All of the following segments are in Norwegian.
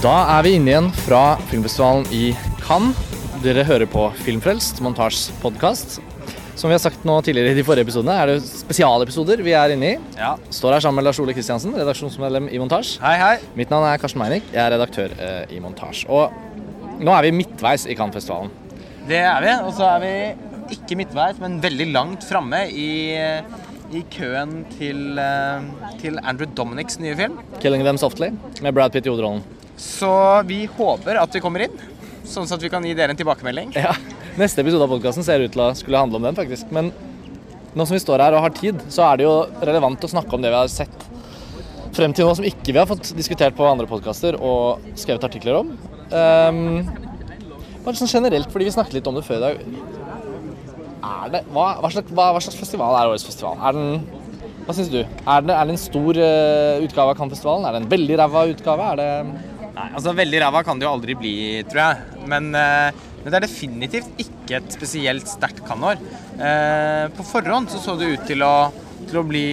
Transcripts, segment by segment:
Da er vi inne igjen fra filmfestivalen i Cannes. Dere hører på Filmfrelst, Montasjs. Som vi har sagt nå tidligere i de forrige episodene, er det spesialepisoder vi er inne i. Ja. Står her sammen med Lars Ole Kristiansen, redaksjonsmedlem i Montasj. Hei, hei. Mitt navn er Karsten Meinick, jeg er redaktør eh, i Montasj. Og nå er vi midtveis i Cannes-festivalen. Det er vi. Og så er vi ikke midtveis, men veldig langt framme i, i køen til, eh, til Andrew Dominics nye film. 'Killing Them Softly' med Brad Pitt i hovedrollen. Så vi håper at vi kommer inn, sånn at vi kan gi dere en tilbakemelding. Ja, Neste episode av podkasten ser ut til å skulle handle om den, faktisk. Men nå som vi står her og har tid, så er det jo relevant å snakke om det vi har sett frem til nå som ikke vi har fått diskutert på andre podkaster og skrevet artikler om. Um, bare sånn generelt, fordi vi snakket litt om det før i dag. Er det, hva, hva, slags, hva, hva slags festival er årets festival? Er den, hva syns du? Er det, er det en stor uh, utgave av Cannes-festivalen? Er det en veldig ræva utgave? Er det Nei, altså Veldig ræva kan det jo aldri bli, tror jeg. Men, eh, men det er definitivt ikke et spesielt sterkt kannår. Eh, på forhånd så så det ut til å, til å bli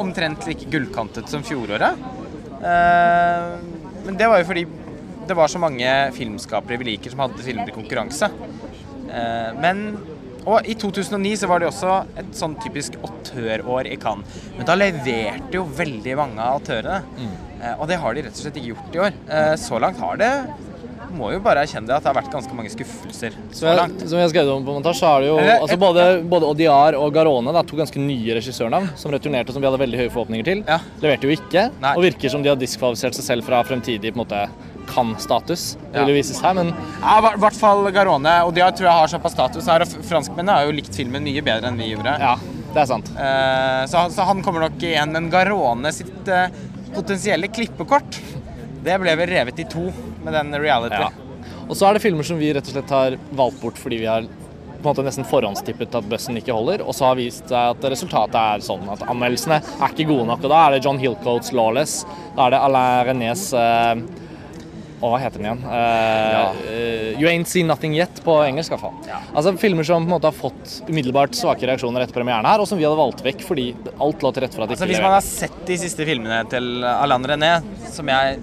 omtrent like gullkantet som fjoråret. Eh, men det var jo fordi det var så mange filmskapere vi liker som hadde filmer i konkurranse. Eh, men og i 2009 så var det også et sånn typisk autørår i Cannes. Men da leverte jo veldig mange av autørene. Mm. og det har de rett og slett ikke gjort i år. Eh, så langt har det Må jo bare erkjenne det at det har vært ganske mange skuffelser så Som jeg, langt. som jeg har om på montasje, så er det jo Eller, altså både, både Odiar og Garone, da, to ganske nye regissørnavn som returnerte som vi hadde veldig høye forhåpninger til. Ja. Leverte jo ikke, Nei. og virker som de har diskvalifisert seg selv fra fremtidig på en måte kan-status. Det Ja. vil jo vises her men Ja, i hvert fall Garone. Og de har- tror jeg har såpass status her. Og franskmennene har jo likt filmen mye bedre enn vi gjorde. ja, det er sant. Eh, så, så han kommer nok igjen. Men Garone sitt eh, potensielle klippekort, det ble vel revet i to med den reality. Ja. Og så er det filmer som vi rett og slett har valgt bort fordi vi har på en måte nesten forhåndstippet at bussen ikke holder, og så har vist seg at resultatet er sånn at anmeldelsene er ikke gode nok. Og da er det John Hillcoats 'Lawless', da er det Alain Renés eh, Å, hva heter den igjen? Eh, uh, 'You Ain't Seen Nothing Yet' på engelsk, i hvert fall. Altså Filmer som på en måte har fått umiddelbart svake reaksjoner etter premieren her, og som vi hadde valgt vekk fordi alt lå til rette for at de Altså, hvis man har sett de siste filmene til Alain René, som jeg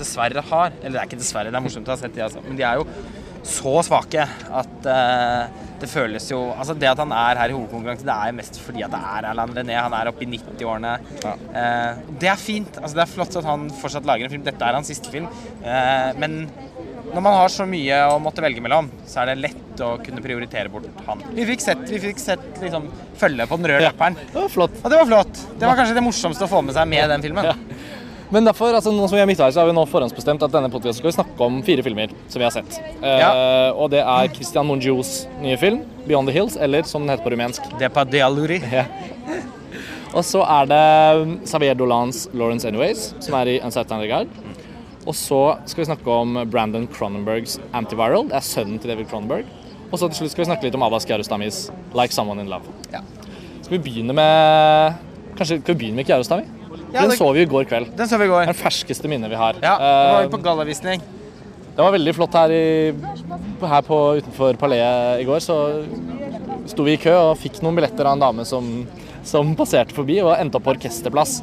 dessverre har Eller det er ikke dessverre, det er morsomt å ha sett de, altså. Men de er jo så svake at uh, det føles jo Altså, det at han er her i hovedkonkurranse, det er jo mest fordi at det er Erland René. Han er oppe i 90-årene. Eh, det er fint. Altså, det er flott at han fortsatt lager en film. Dette er hans siste film. Uh, men når man har så mye å måtte velge mellom, så er det lett å kunne prioritere bort han. Vi fikk sett, vi fikk sett liksom, følge på den røde Ja. løperen. Det var flott. Og det var flott. Det var kanskje det morsomste å få med seg med den filmen. Ja. Men derfor, altså nå som vi er midtveis, så har vi nå forhåndsbestemt at denne podcasten skal vi snakke om fire filmer som vi har sett. Ja. Uh, og det er Christian Monjous nye film, 'Beyond the Hills', eller som den heter på rumensk. Det er på Dialuri. Ja. Og så er det Xavier Dolans 'Lawrence Anyways', som er i Uncertain Regard. Og så skal vi snakke om Brandon Cronenbergs 'Antiviral'. Det er sønnen til David Cronenberg. Og så til slutt skal vi snakke litt om Abbas Kiarostamis 'Like Someone in Love'. Ja. Skal vi begynne med Kanskje skal vi begynne med Kiarostami? Ja, den det- så vi i går kveld. Den så vi i går. Er den ferskeste minnet vi har. Ja, var Eh, vi på gallavisning. det var veldig flott her, i, her på, utenfor Palais i går. Så sto vi i kø og fikk noen billetter av en dame som, som passerte forbi og endte opp på orkesterplass.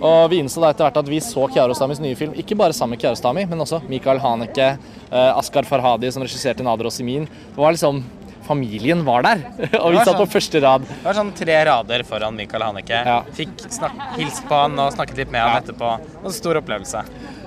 Og vi innså da etter hvert at vi så Kiarostamis nye film, ikke bare sammen med Kiarostami, men også Mikael Haneke, eh, Askar Farhadi som regisserte Nader og Simin. Det var liksom Familien var der, og vi satt på sånn. første rad. Det var sånn tre rader foran Michael Haneke. Ja. Fikk snak hilst på han og snakket litt med han etterpå. En stor opplevelse.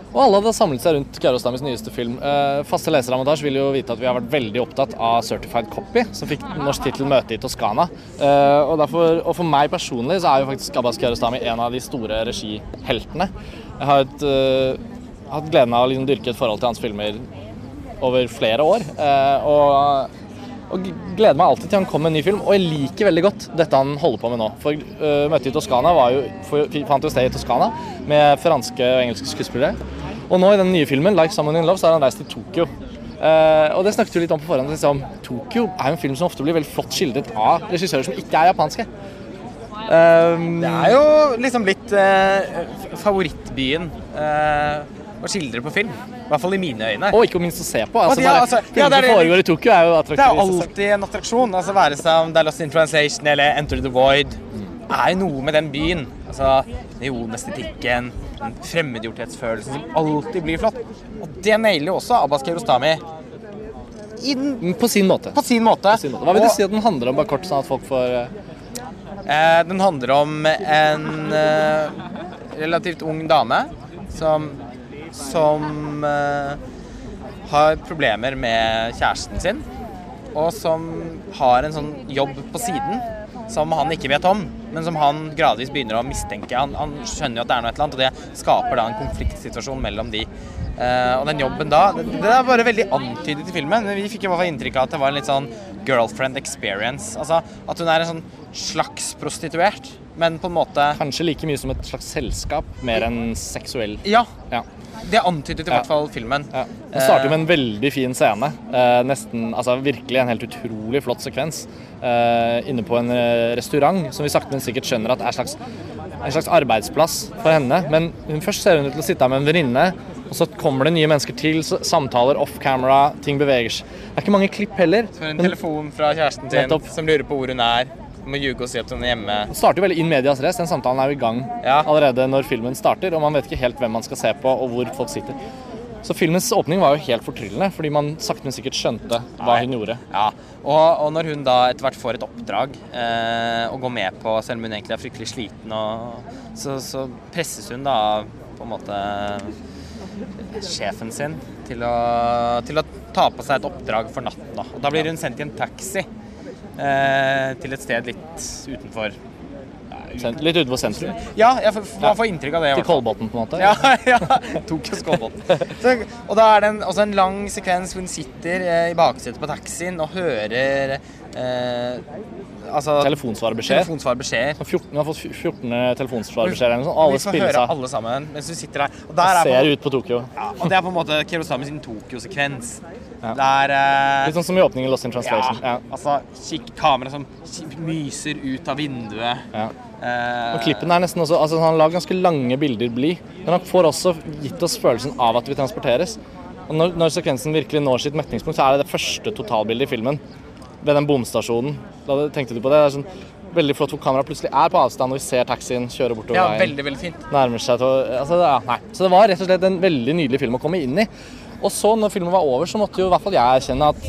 Og alle hadde samlet seg rundt Kiarostamis nyeste film. Eh, faste lesere av Montage vil jo vite at vi har vært veldig opptatt av Certified Copy, som fikk norsk tittel 'Møte i Toskana'. Eh, og, derfor, og for meg personlig så er jo faktisk Abbas Kiarostami en av de store regiheltene. Jeg har et, eh, hatt gleden av å liksom dyrke et forhold til hans filmer over flere år. eh, og og gleder meg alltid til han kommer med en ny film. Og jeg liker veldig godt dette han holder på med nå. For uh, møtet i Toskana var jo, for, fant jo sted i Toskana med franske og engelske skuespillere. Og nå i den nye filmen, 'Like Someone in Love', så har han reist til Tokyo. Uh, og det snakket vi litt om på forhånd. Liksom, Tokyo er jo en film som ofte blir veldig flott skildret av regissører som ikke er japanske. Um, Det er jo liksom litt uh, favorittbyen eh, å skildre på film. I hvert fall i mine øyne. Og ikke minst å se på. Altså, ja, altså, ja, det er foregår i Tokyo, er jo Det er alltid en attraksjon. altså Være seg om det er Lost in Translation eller Enter the Void. Det er jo noe med den byen. Altså Neonestetikken, den fremmedgjorthetsfølelsen som alltid blir flott. Og det nailer jo også Abbas Kiarostami inn Men På sin måte. på sin måte. På sin måte. Hva vil du si at den handler om, bare kort, sånn at folk får eh, eh, Den handler om en eh, relativt ung dame som som eh, har problemer med kjæresten sin, og som har en sånn jobb på siden som han ikke vet om, men som han gradvis begynner å mistenke. Han, han skjønner jo at det er noe et eller annet, og det skaper da en konfliktsituasjon mellom de. Eh, og den jobben da, det, det er bare veldig antydet i filmen. men Vi fikk i hvert fall inntrykk av at det var en litt sånn girlfriend experience. Altså at hun er en sånn slags prostituert, men på en måte Kanskje like mye som et slags selskap, mer enn seksuell. Ja, Ja. det antydet i hvert fall filmen. Ja. Den starter med en veldig fin scene. Eh, nesten, altså Virkelig en helt utrolig flott sekvens. eh, inne på en eh, restaurant som vi sakte, men sikkert skjønner at er slags, en slags arbeidsplass for henne. Men først ser hun ut til å sitte her med en venninne, og så kommer det nye mennesker til. Samtaler off camera, ting beveger seg. Det er ikke mange klipp heller. Så en telefon fra kjæresten sin Nettopp. som lurer på hvor hun er. Må ljuge og si at hun er hjemme. Det starter jo veldig in medias race. Den samtalen er jo i gang Ja. allerede når filmen starter, og man vet ikke helt hvem man skal se på og hvor folk sitter. Så filmens åpning var jo helt fortryllende, fordi man sakte, men sikkert skjønte hva Nei. hun gjorde. Ja, og, og når hun da etter hvert får et oppdrag eh, gå går med på, selv om hun egentlig er fryktelig sliten, og, så, så presses hun da på en måte sjefen sin til å, til å ta på seg et oppdrag for natten. Da. Og da blir hun sendt i en taxi eh, til et sted litt utenfor Litt utenfor sentrum. Ja, jeg får, man får inntrykk av det. Til. Kolbotn, på en måte. Ja, ja. Tok oss skålbåten. Og da er det en, også en lang sekvens hvor hun sitter eh, i baksetet på taxien og hører eh, altså, Telefonsvarebeskjed. telefonsvarbeskjeder. 14, vi har fått 14 telefonsvarebeskjeder eller noe sånt. Alle høre av. alle sammen mens du sitter der. Og, der er ser på, ut på Tokyo. ja, og det er på en måte Kerosami sin Tokyo-sekvens. Ja. Der uh, Litt sånn som i åpningen Lost in Translation. Ja. altså kikk, kamera som myser ut av vinduet. Ja. Uh, Og klippen er nesten også, altså Han lager ganske lange bilder bli, men han får også gitt oss følelsen av at vi transporteres. Og når, når sekvensen virkelig når sitt metningspunkt, så er det det første totalbildet i filmen. Ved den bomstasjonen. Da tenkte du på det? det er sånn Veldig flott hvor kameraet plutselig er på avstand, og vi ser taxien kjøre bortover ja, veien. veldig, veldig fint. nærmer seg til altså, ja. Så det var rett og slett en veldig nydelig film å komme inn i. Og så, når filmen var over, så måtte jo i hvert fall jeg erkjenne at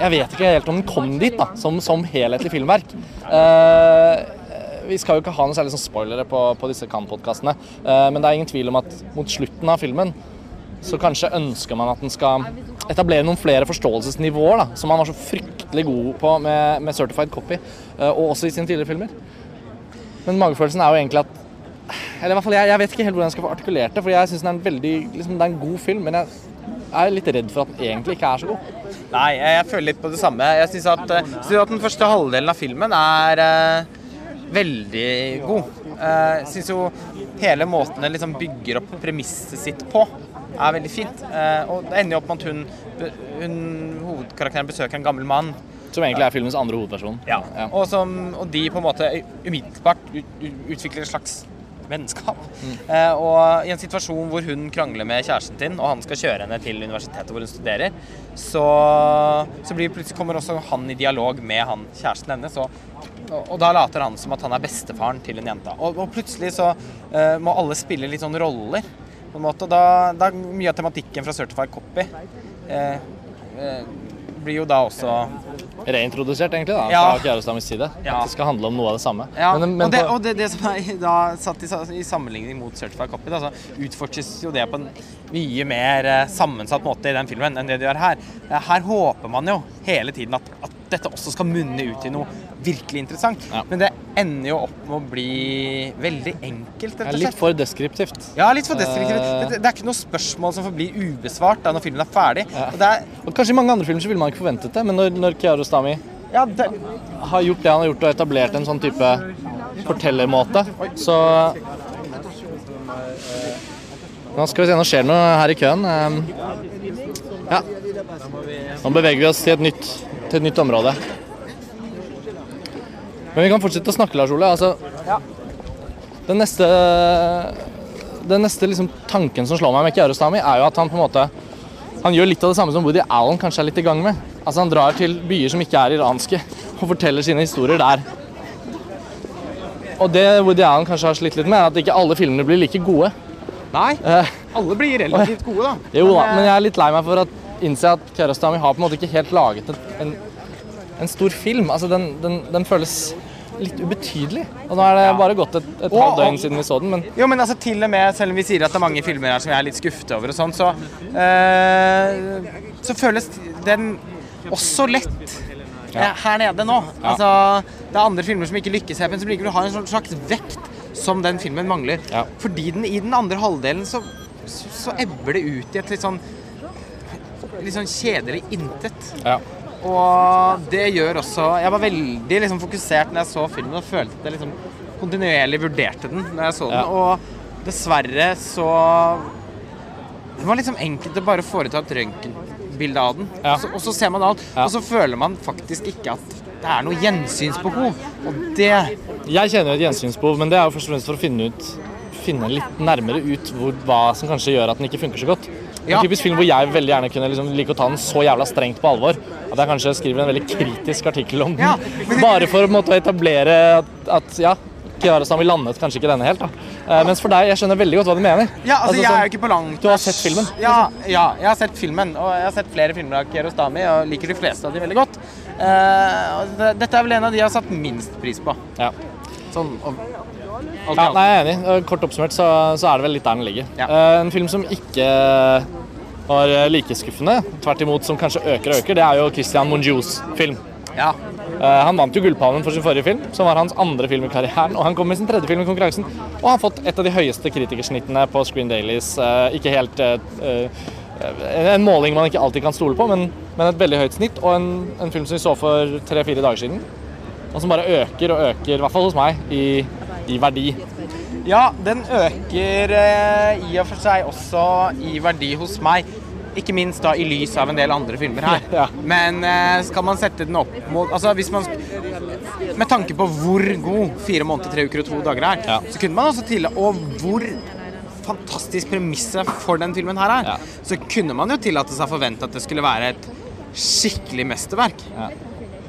jeg vet ikke helt om den kom dit, da, som, som helhetlig filmverk. Uh, vi skal jo ikke ha noe særlig sånn spoilere på, på disse Kan-podkastene, uh, men det er ingen tvil om at mot slutten av filmen så kanskje ønsker man at den skal etablere noen flere forståelsesnivåer, da, som han var så fryktelig god på med, med Certified Copy, eh, og også i sine tidligere filmer. Men magefølelsen er jo egentlig at Eller i hvert fall jeg, jeg vet ikke helt hvordan jeg skal få artikulert det, for jeg syns den er en veldig liksom, Det er en god film, men jeg er litt redd for at den egentlig ikke er så god. Nei, jeg, føler litt på det samme. Jeg syns at, eh, at den første halvdelen av filmen er eh, veldig god. Eh, Jeg syns jo hele måten den liksom bygger opp premisset sitt på, er veldig fint. Eh, og det ender jo opp med at hun, hun hovedkarakteren besøker en gammel mann. Som egentlig er filmens andre hovedperson. Ja. Og, som, og de på en måte umiddelbart ut, ut- utvikler et slags vennskap. Mm. og i en situasjon hvor hun krangler med kjæresten sin, og han skal kjøre henne til universitetet hvor hun studerer, så, så blir plutselig kommer også han i dialog med han kjæresten hennes. Og da later han som at han er bestefaren til en jente. Og, og plutselig så uh, må alle spille litt sånn roller. På en måte, da, da mye av tematikken fra Certified Copy eh, eh, blir jo da også Reintrodusert, egentlig, da, Ja. fra Kjærestams side. Ja. At det skal handle om noe av det samme. Ja, Men- men og, det, og det, det som er da satt i, i sammenligning mot Certified Copy, da, så utforskes jo det på en mye mer eh, sammensatt måte i den filmen enn det de gjør her. Eh, Her håper man jo hele tiden at, at dette også skal munne ut i noe virkelig interessant. Ja. Men det ender jo opp med å bli veldig enkelt, rett og litt for deskriptivt. Ja, litt for destruktivt. Eh. Det, det er ikke noe spørsmål som forblir ubesvart da når filmen er ferdig. Ja. Og er, Og Kanskje i mange andre filmer så ville man ikke forventet det, men når, når Kiarostami ja, det, har gjort det han har gjort, og etablert en sånn type fortellermåte, så Nå skal vi se, nå skjer det noe her i køen. Ehm, Ja. Nå beveger vi oss til et nytt, til et nytt område. Men vi kan fortsette å snakke, Lars Ole. Altså, den neste den neste liksom, tanken som slår meg med Kiarostami, er jo at han på en måte han gjør litt av det samme som Woody Allen kanskje er litt i gang med. Altså Han drar til byer som ikke er iranske, og forteller sine historier der. Og det Woody Allen kanskje har slitt litt med, er at ikke alle filmene blir like gode. Nei, Eh, alle blir relativt gode, da. jo da, eh, men jeg er litt lei meg for å innse at Kiarostami har på en måte ikke helt laget en, en, en stor film. Altså den, den, den føles litt ubetydelig. Og nå er det Ja. bare gått et, et halvt døgn siden vi så den, men Jo, men altså til og med, selv om vi sier at det er mange filmer her som jeg er litt skuffet over og sånn, så øh, Så føles den også lett ja. her nede nå. Altså, det er andre filmer som ikke lykkes her, men som likevel har en sånn slags vekt som den filmen mangler. Ja. Fordi den i den andre halvdelen så, så, så ebber det ut i et litt sånn Litt sånn kjedelig intet. ja. Og det gjør også Jeg var veldig liksom, fokusert når jeg så filmen og følte at jeg liksom kontinuerlig vurderte den når jeg så den. Ja. Og dessverre så Det var liksom enkelt å bare foreta et røntgenbilde av den. Ja. Og, så, og så ser man alt, og så føler man faktisk ikke at det er noe gjensynsbehov. Og det Jeg kjenner jo et gjensynsbehov, men det er jo først og fremst for å finne ut finne litt nærmere ut hvor, hva som kanskje gjør at den ikke funker så godt. Ja. En typisk film hvor jeg veldig gjerne kunne liksom like å ta den så jævla strengt på alvor at jeg kanskje skriver en veldig kritisk artikkel om den. Ja, det- Bare for å på etablere at, at ja, Kiarastami landet kanskje ikke denne helt. da. Eh, mens for deg, jeg skjønner veldig godt hva du mener. Ja, altså, jeg sånn- er jo ikke på langt Du har sett filmen? Ja, ja, jeg har sett filmen. Og jeg har sett flere filmer av Kiarostami og liker de fleste av de veldig godt. Uh, dette er vel en av de jeg har satt minst pris på. Ja. Sånn og, alt Ja, nei, jeg er enig. Eh, Kort oppsummert så, så er det vel litt der den ligger. Ja. Eh, En film som ikke var eh, like skuffende, tvert imot som kanskje øker og øker, det er jo Christian Monjous film. Ja. Han vant jo Gullpalmen for sin forrige film, som var hans andre film i karrieren. Og han kom med sin tredje film i konkurransen. Og han har fått et av de høyeste kritikersnittene på Screen Dailies. Ikke helt En måling man ikke alltid kan stole på, men, men et veldig høyt snitt. Og en, en film som vi så for tre-fire dager siden. Og som bare øker og øker, i hvert fall hos meg, i, i verdi. Ja, den øker eh, i og for seg også i verdi hos meg. Ikke minst da i lys av en del andre filmer her. Ja. Men eh, skal man sette den opp mot Altså hvis man Med tanke på hvor god fire måneder, tre uker og to dager er, Ja. så kunne man også til Og hvor fantastisk premisset for den filmen her er, Ja. så kunne man jo tillate seg å forvente at det skulle være et skikkelig mesterverk. Ja.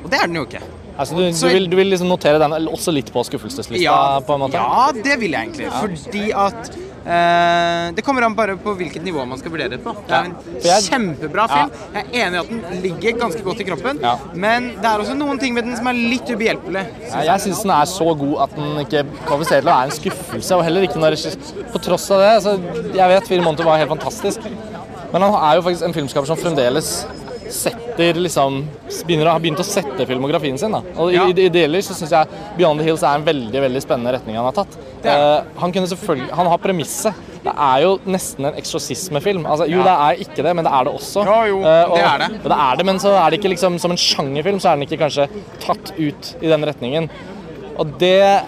Og det er den jo ikke. Altså, du, du, vil, du vil liksom notere den også litt på skuffelseslista? på en måte? Ja, det vil jeg egentlig. Fordi at eh, Det kommer an bare på hvilket nivå man skal vurdere det på. Det er en kjempebra film. Jeg er enig i at den ligger ganske godt i kroppen, Ja. men det er også noen ting ved den som er litt ubehjelpelig. Ja, Jeg syns den er så god at den ikke kvalifiserer til å være en skuffelse. Og heller ikke når På tross av det. Altså, jeg vet 'Fire måneder' var helt fantastisk, men han er jo faktisk en filmskaper som fremdeles setter liksom begynner har begynt å sette filmografien sin. da. Og i, Ja. i, i deler så syns jeg 'Beyond the Hills' er en veldig veldig spennende retning han har tatt. Eh, han kunne selvfølgelig Han har premisset. Det er jo nesten en eksorsismefilm. Altså, jo, det er ikke det, men det er det også. Ja, jo, uh, og, det er det. det er det, men så er det ikke liksom Som en sjangerfilm så er den ikke kanskje tatt ut i den retningen. Og det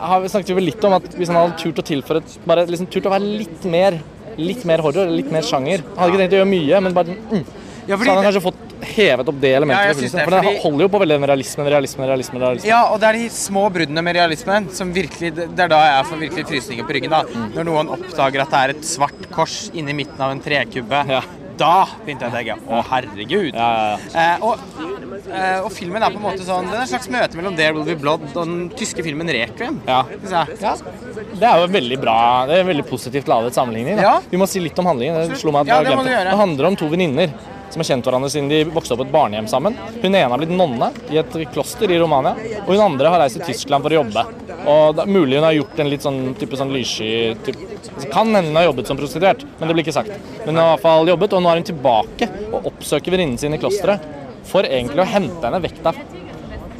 har vi snakket jo vel litt om, at hvis han hadde turt å tilføre Bare liksom turt å være litt mer Litt mer horror, litt mer sjanger. Han hadde ikke tenkt å gjøre mye, men bare mm, Ja, Så hadde han kanskje fått hevet opp det elementet. Ja, det, for fordi- holder jo på veldig den realismen, realismen, realismen. realismen. Ja, og det er de små bruddene med realismen som virkelig Det er da jeg får virkelig frysninger på ryggen. da Når noen oppdager at det er et svart kors inni midten av en trekubbe. Ja. Da begynte jeg å tenke Å, herregud. Ja, ja, ja. Eh, og, eh, og filmen er på en måte sånn Det er et slags møte mellom There Will Be Blood og den tyske filmen Requiem. Ja. Ja, det er jo veldig bra Det er en veldig positivt ladet sammenligning. Vi må si litt om handlingen. Det det det handler om to venninner som har kjent hverandre siden de vokste opp på et barnehjem sammen. Hun ene har blitt nonne i et kloster i Romania, og hun andre har reist til Tyskland for å jobbe. Og det er mulig hun har gjort en litt sånn type sånn lyssky typ, Kan hende hun har jobbet som prostituert, men det blir ikke sagt. Men hun har i hvert fall jobbet, og nå er hun tilbake og oppsøker venninnen sin i klosteret for egentlig å hente henne vekk der.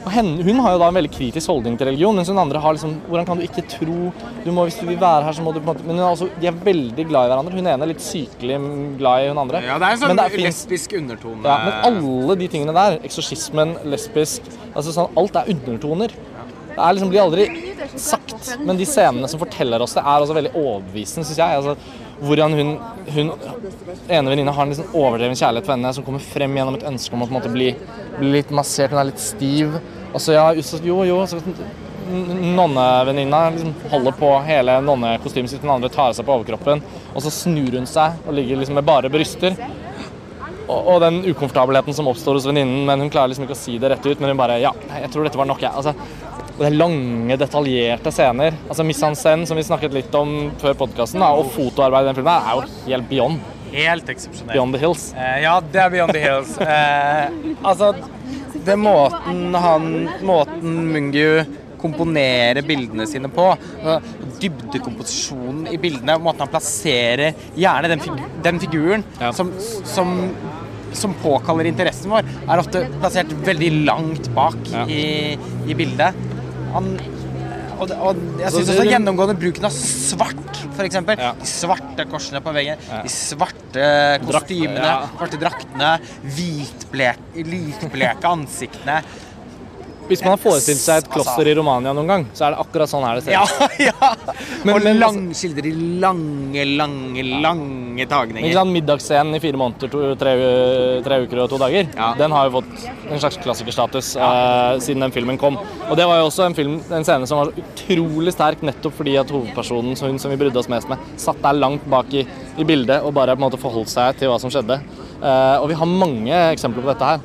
Og henne, hun har jo da en veldig kritisk holdning til religion, mens hun andre har liksom Hvordan kan du ikke tro du må, Hvis du vil være her, så må du på en måte Men hun er også, de er veldig glad i hverandre. Hun ene er litt sykelig glad i hun andre. Ja, det er en sånn finnes- lesbisk undertone. ja, men alle de tingene der, eksorsismen, lesbisk altså sånn, Alt er undertoner. Det er liksom, blir aldri sagt, men de scenene som forteller oss det, er også veldig overbevisende, syns jeg. Altså, hvordan hun, hun ene venninna har en liksom overdreven kjærlighet for henne som kommer frem gjennom et ønske om å måte bli, bli litt massert. Hun er litt stiv. Og så ja, jo, jo, så nonnevenninna liksom holder på hele nonnekostymet sitt, den andre tar av seg på overkroppen, og så snur hun seg og ligger liksom med bare bryster. Og, og den ukomfortabelheten som oppstår hos venninnen, men hun klarer liksom ikke å si det rett ut. Men hun bare Ja, jeg tror dette var nok, jeg. Altså, og det er lange, detaljerte scener. Altså Miss Hansen som vi snakket litt om før podkasten, og fotoarbeidet i den filmen, er jo helt beyond. Helt eksepsjonelt. Beyond the hills. Eh, ja, det er Beyond the Hills. Eh, altså, det måten han Måten Mungiu komponerer bildene sine på, altså, dybdekomposisjonen i bildene, måten han plasserer gjerne den, fig den figuren Ja. som, som, som påkaller interessen vår, er ofte plassert veldig langt bak Ja. i, i bildet. Han, og, og jeg syns også gjennomgående bruken av svart, f.eks. Ja. De svarte korsene på veggen, Ja. de svarte kostymene, ja. svarte draktene, hvitbleke, likbleke ansiktene. Hvis man har forestilt seg et Altså- kloster i Romania noen gang, så er det akkurat sånn her det ser Ja, ut. ja. Men- og men lang, altså- skildrer de lange, lange, lange Ikke tagninger. sant, Middagsscenen i fire måneder, to, tre, tre uker og to dager, Ja. den har jo fått en slags klassikerstatus eh, siden den filmen kom. Og det var jo også en, film, en scene som var så utrolig sterk nettopp fordi at hovedpersonen, hun som vi brydde oss mest med, satt der langt bak i, i bildet og bare på en måte forholdt seg til hva som skjedde. Eh, og vi har mange eksempler på dette her.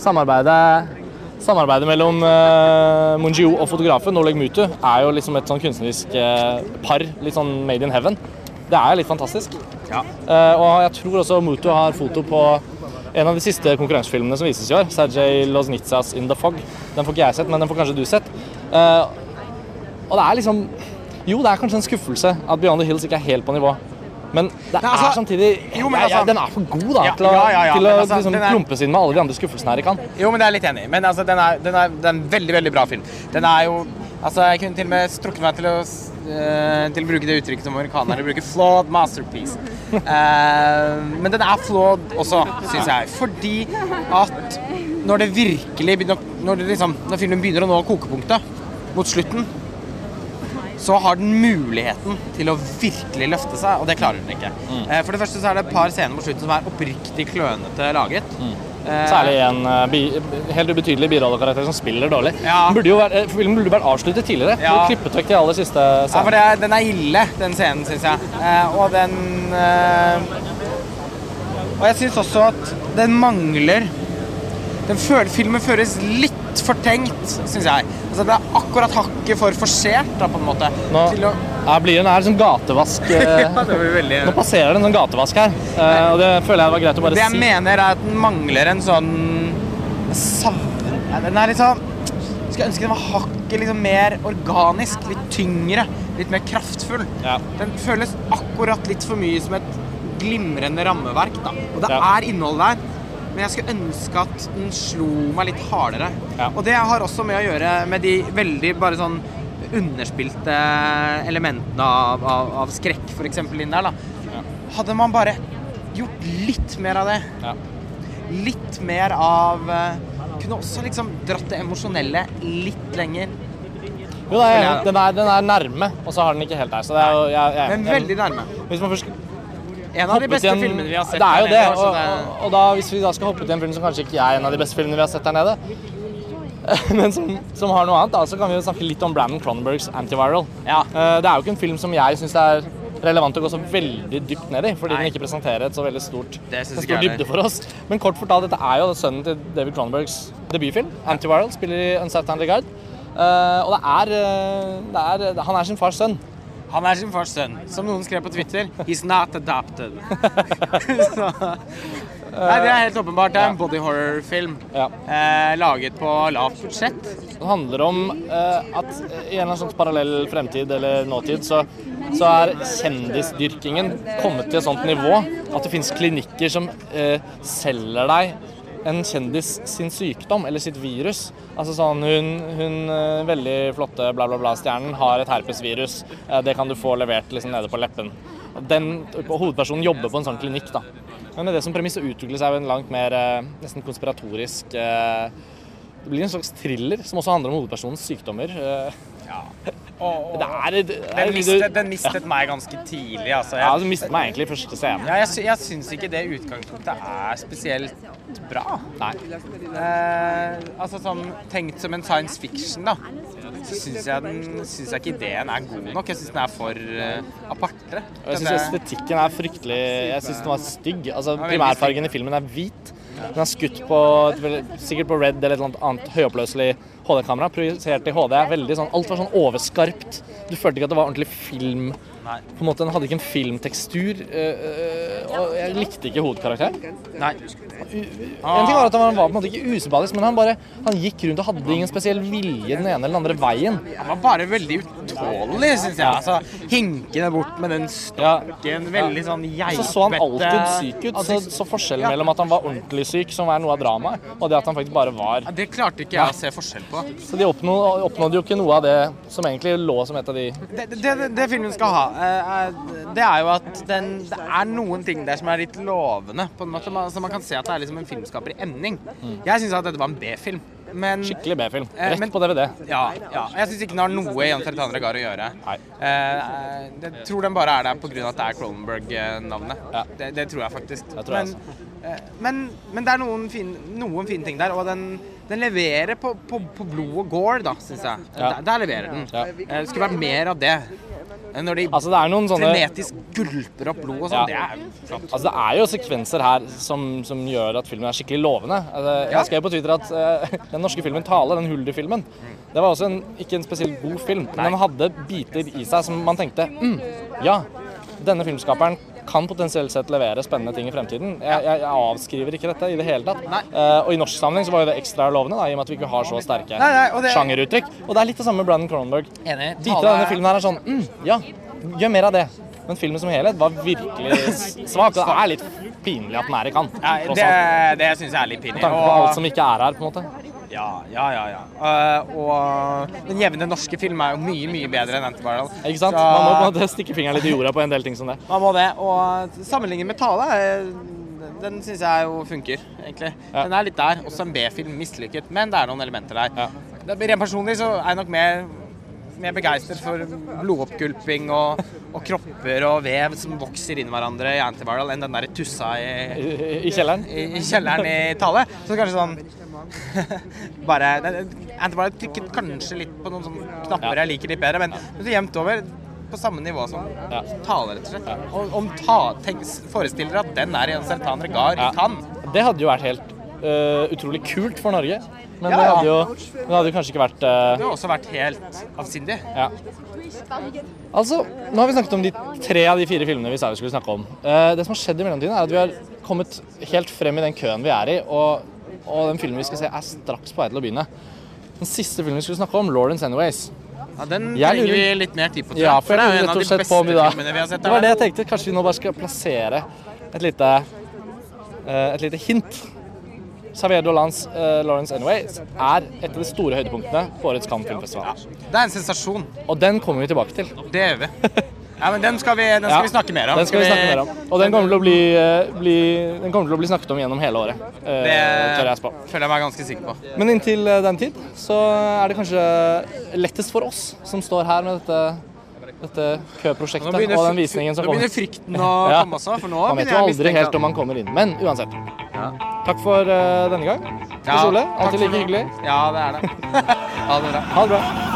Samarbeidet Samarbeidet mellom uh, Mungiu og fotografen Oleg Mutu er jo liksom et sånn kunstnerisk uh, par, litt sånn made in heaven. Det er litt fantastisk. Ja. Uh, og jeg tror også Mutu har foto på en av de siste konkurransefilmene som vises i år. Sergej Loznitsas 'In the Fog'. Den får ikke jeg sett, men den får kanskje du sett. Eh, og det er liksom Jo, det er kanskje en skuffelse at 'Beyond the Hills' ikke er helt på nivå. Men det er altså- er samtidig Jo, men jeg- jeg- altså- Den er for god da, Ja, til å, ja, ja, til å altså, liksom, er- klumpes inn med alle de andre skuffelsene her i kan. Jo, men det er jeg litt enig. Men altså, den, er, den, er, den er en veldig, veldig bra film. Den er jo Altså, jeg kunne til og med strukket meg til å, eh, til å bruke det uttrykket som amerikanere bruker, 'flawed masterpiece'. Uh, men den er flawed også, syns jeg. Fordi at når det virkelig begynner Når, det liksom, når filmen begynner å nå kokepunktet mot slutten, så har den muligheten til å virkelig løfte seg, og det klarer den ikke. Eh, For det første så er det et par scener på slutten som er oppriktig klønete laget. Mm. Særlig en uh, bi, helt ubetydelig birollekarakter som spiller dårlig. Ja. Burde jo være, eh, filmen burde vært avsluttet tidligere. Ja. Klippet vekk de aller siste Ja, for det er, den er ille, den scenen, syns jeg. Eh, og den eh, Og jeg syns også at den mangler den føler, Filmen føles litt for tenkt, syns jeg. Altså, det er akkurat hakket for forsert, da, på en måte. Nå å, her blir det en sånn gatevask eh, ja, det blir veldig Nå passerer det en sånn gatevask her, eh, og det føler jeg var greit å bare si. Det jeg si. mener, er at den mangler en sånn savn... Den er litt sånn Skulle ønske den var hakket liksom mer organisk, litt tyngre, litt mer kraftfull. Ja. Den føles akkurat litt for mye som et glimrende rammeverk. Da. Og det Ja. er innhold der, men jeg skulle ønske at den slo meg litt hardere. Ja. Og det har også med å gjøre med de veldig bare sånn underspilte elementene av, av, av skrekk, f.eks. inn der. da. Hadde man bare gjort litt mer av det, Ja. litt mer av eh, Kunne også liksom dratt det emosjonelle litt lenger. Jo, det er, den, er, den er nærme, og så har den ikke helt der. Så det er jo jeg, jeg, Men veldig nærme. Hvis man først En av de beste en- filmene vi har sett Det er jo det. nede, Og, og, og da, hvis vi da skal hoppe til en film som kanskje ikke er en av de beste filmene vi har sett der nede, men som, som har noe annet, da, så kan vi jo snakke litt om Brandon Cronenbergs Antiviral. Ja. Eh, Det er jo ikke en film som jeg syns er relevant å gå så veldig dypt ned i, fordi Nei. den ikke presenterer et så veldig stort, en stor dybde for oss. Men kort fortalt, dette er jo sønnen til David Cronenbergs debutfilm. Antiviral spiller i Uncertain Regard. Eh, og det er, eh, det er Han er sin fars sønn. Han er sin fars sønn. Som noen skrev på Twitter, 'He's not adopted'. så, nei, det er helt åpenbart. Det er en body horror-film. Ja. Eh, laget på lavt budsjett. Det handler om eh, at i en eller annen slags parallell fremtid eller nåtid så, så er kjendisdyrkingen kommet til et sånt nivå at det finnes klinikker som eh, selger deg en kjendis sin sykdom eller sitt virus. Altså sånn hun, hun eh, veldig flotte bla bla bla stjernen har et herpesvirus. Eh, det kan du få levert liksom nede på leppen. Den hovedpersonen jobber på en sånn klinikk da. Men med det som premiss så utvikler seg jo en langt mer eh, nesten konspiratorisk eh, det blir en slags thriller som også handler om hovedpersonens sykdommer. eh, Og, Det er, det er den, mistet, den mistet meg ganske tidlig, altså. Ja, Den mistet meg egentlig i første scene. ja, jeg, sy- jeg syns ikke det utgangspunktet er spesielt bra. Nei. Eh, altså sånn tenkt som en science fiction, da. Så syns jeg, den- synes jeg ikke ideen er god nok. Jeg syns den er for uh, aparte. Og jeg syns estetikken er fryktelig Jeg syns den var stygg. Altså, primærfargen i filmen er hvit. Den er skutt på sikkert på Red eller et eller annet høyoppløselig HD-kamera. Projisert i HD. Veldig sånn, alt var sånn overskarpt. Du følte ikke at det var ordentlig film. Nei. På en måte, Den hadde ikke en filmtekstur. øh, øh, og jeg likte ikke hovedkarakteren. Nei. En ting var at Han var på en måte ikke usympatisk, men han bare Han gikk rundt og hadde ingen spesiell vilje den ene eller den andre veien. Han var bare veldig utålelig, syns jeg. Altså, Hinkende bort med den Ja. stokken. Veldig sånn geipete Så så han alltid syk ut. Så, ansikt. så forskjellen Ja. mellom at han var ordentlig syk, som er noe av dramaet, og det at han faktisk bare var Ja, Det klarte ikke jeg å se forskjell på. Så de oppnådde, oppnådde jo ikke noe av det som egentlig lå som et av de Det, det, det, det filmen skal ha, eh, det er jo at den, det er noen ting der som er litt lovende. På en måte, så man kan se at det er liksom en filmskaper i emning. Jeg syns at dette var en B-film. Men skikkelig B-film. Eh, Rett men- på DVD. ja, ja. Jeg syns ikke den har noe i Jan Ferretandre Regar å gjøre. Nei. Eh, jeg tror den bare er der pga. at det er Cronenberg-navnet. Ja. Det, det tror jeg faktisk. Jeg tror jeg men, eh, men, men det er noen fine, noen fine ting der, og den, den leverer på, på, på blod og gore, da, syns jeg. Ja. Der, der leverer den. Ja. Eh, Det skulle vært mer av det. Eh, Når de Altså, sånne frenetisk gulper opp blod og sånn, Ja. det er flott. Altså, det er jo sekvenser her som, som gjør at filmen er skikkelig lovende. Altså, jeg skrev på Twitter at uh, den norske filmen Tale, den Hulder-filmen, det var også en, ikke en spesielt god film, men den hadde biter i seg som man tenkte mm, ja, denne filmskaperen kan potensielt sett levere spennende ting i fremtiden. Jeg, jeg, jeg avskriver ikke dette i det hele tatt. Eh, og i norsk sammenheng så var jo det ekstra lovende, da, i og med at vi ikke har så sterke Nei, nei, og det- sjangeruttrykk. Og det er litt det samme med Brandon Cronenberg. Biter av denne filmen her er sånn mm, Ja, gjør mer av det. Men filmen som helhet var virkelig svak. Det er litt pinlig at den er i kant. Ja, det det syns jeg er litt pinlig. Med tanke på alt som ikke er her, på en måte. Ja, ja, ja. ja. Uh, og den jevne norske film er jo mye, mye bedre enn Antiviral. Ikke sant? Så- Man må på en måte stikke fingeren litt i jorda på en del ting som det. Man må det. Og sammenlignet med Tale, eh, den syns jeg jo funker, egentlig. Ja. Den er litt der. Også en B-film, mislykket, men det er noen elementer der. Ja. Rent personlig så er jeg nok mer, mer begeistret for blodoppgulping og, og kropper og vev som vokser inn hverandre i Antiviral, enn den der tussa i, I, i kjelleren. i, i kjelleren i Tale. Så kanskje sånn Bare Antiviral trykket kanskje litt på noen sånne knapper jeg liker litt bedre, men men så jevnt over på samme nivå som Ja. Tale, rett og slett. Og om ta, tenk, forestill dere at den er i en Sertan Regar i Cannes. Det hadde jo vært helt uh, utrolig kult for Norge. Men Ja, det hadde jo, det hadde jo kanskje ikke vært uh... Det hadde også vært helt avsindig. Ja. Altså, nå har vi snakket om de tre av de fire filmene vi sa vi skulle snakke om. Uh, det som har skjedd i mellomtiden, er at vi har kommet helt frem i den køen vi er i, og, og den filmen vi skal se, er straks på vei til å begynne. Den siste filmen vi skulle snakke om, 'Lawrence Anyways'. Ja, den trenger lurer- vi litt mer tid på, tror. Ja, for det er jo en av de beste filmene vi har sett. Det var det jeg tenkte. Kanskje vi nå bare skal plassere et lite, uh, et lite hint. Xavier Lance, uh, 'Lawrence Anyway er et av de store høydepunktene på årets Cannes filmfestival. Det er en sensasjon. Og den kommer vi tilbake til. Det gjør vi. Ja, men den skal vi, den skal Ja, vi snakke mer om. Den skal vi snakke mer om. Og den kommer til å bli, eh, bli, den til å bli snakket om gjennom hele året. eh, Det tør jeg spå. føler jeg meg ganske sikker på. Men inntil den tid så er det kanskje lettest for oss som står her med dette, dette køprosjektet og den visningen som kommer. nå begynner frykten å Ja. komme også, for nå Man vet begynner jo jeg å aldri helt om man kommer inn. Men uansett. Takk for uh, denne gang. Ja, Ole, alltid like hyggelig. Ja, det er det. Ha det bra. Ha det bra.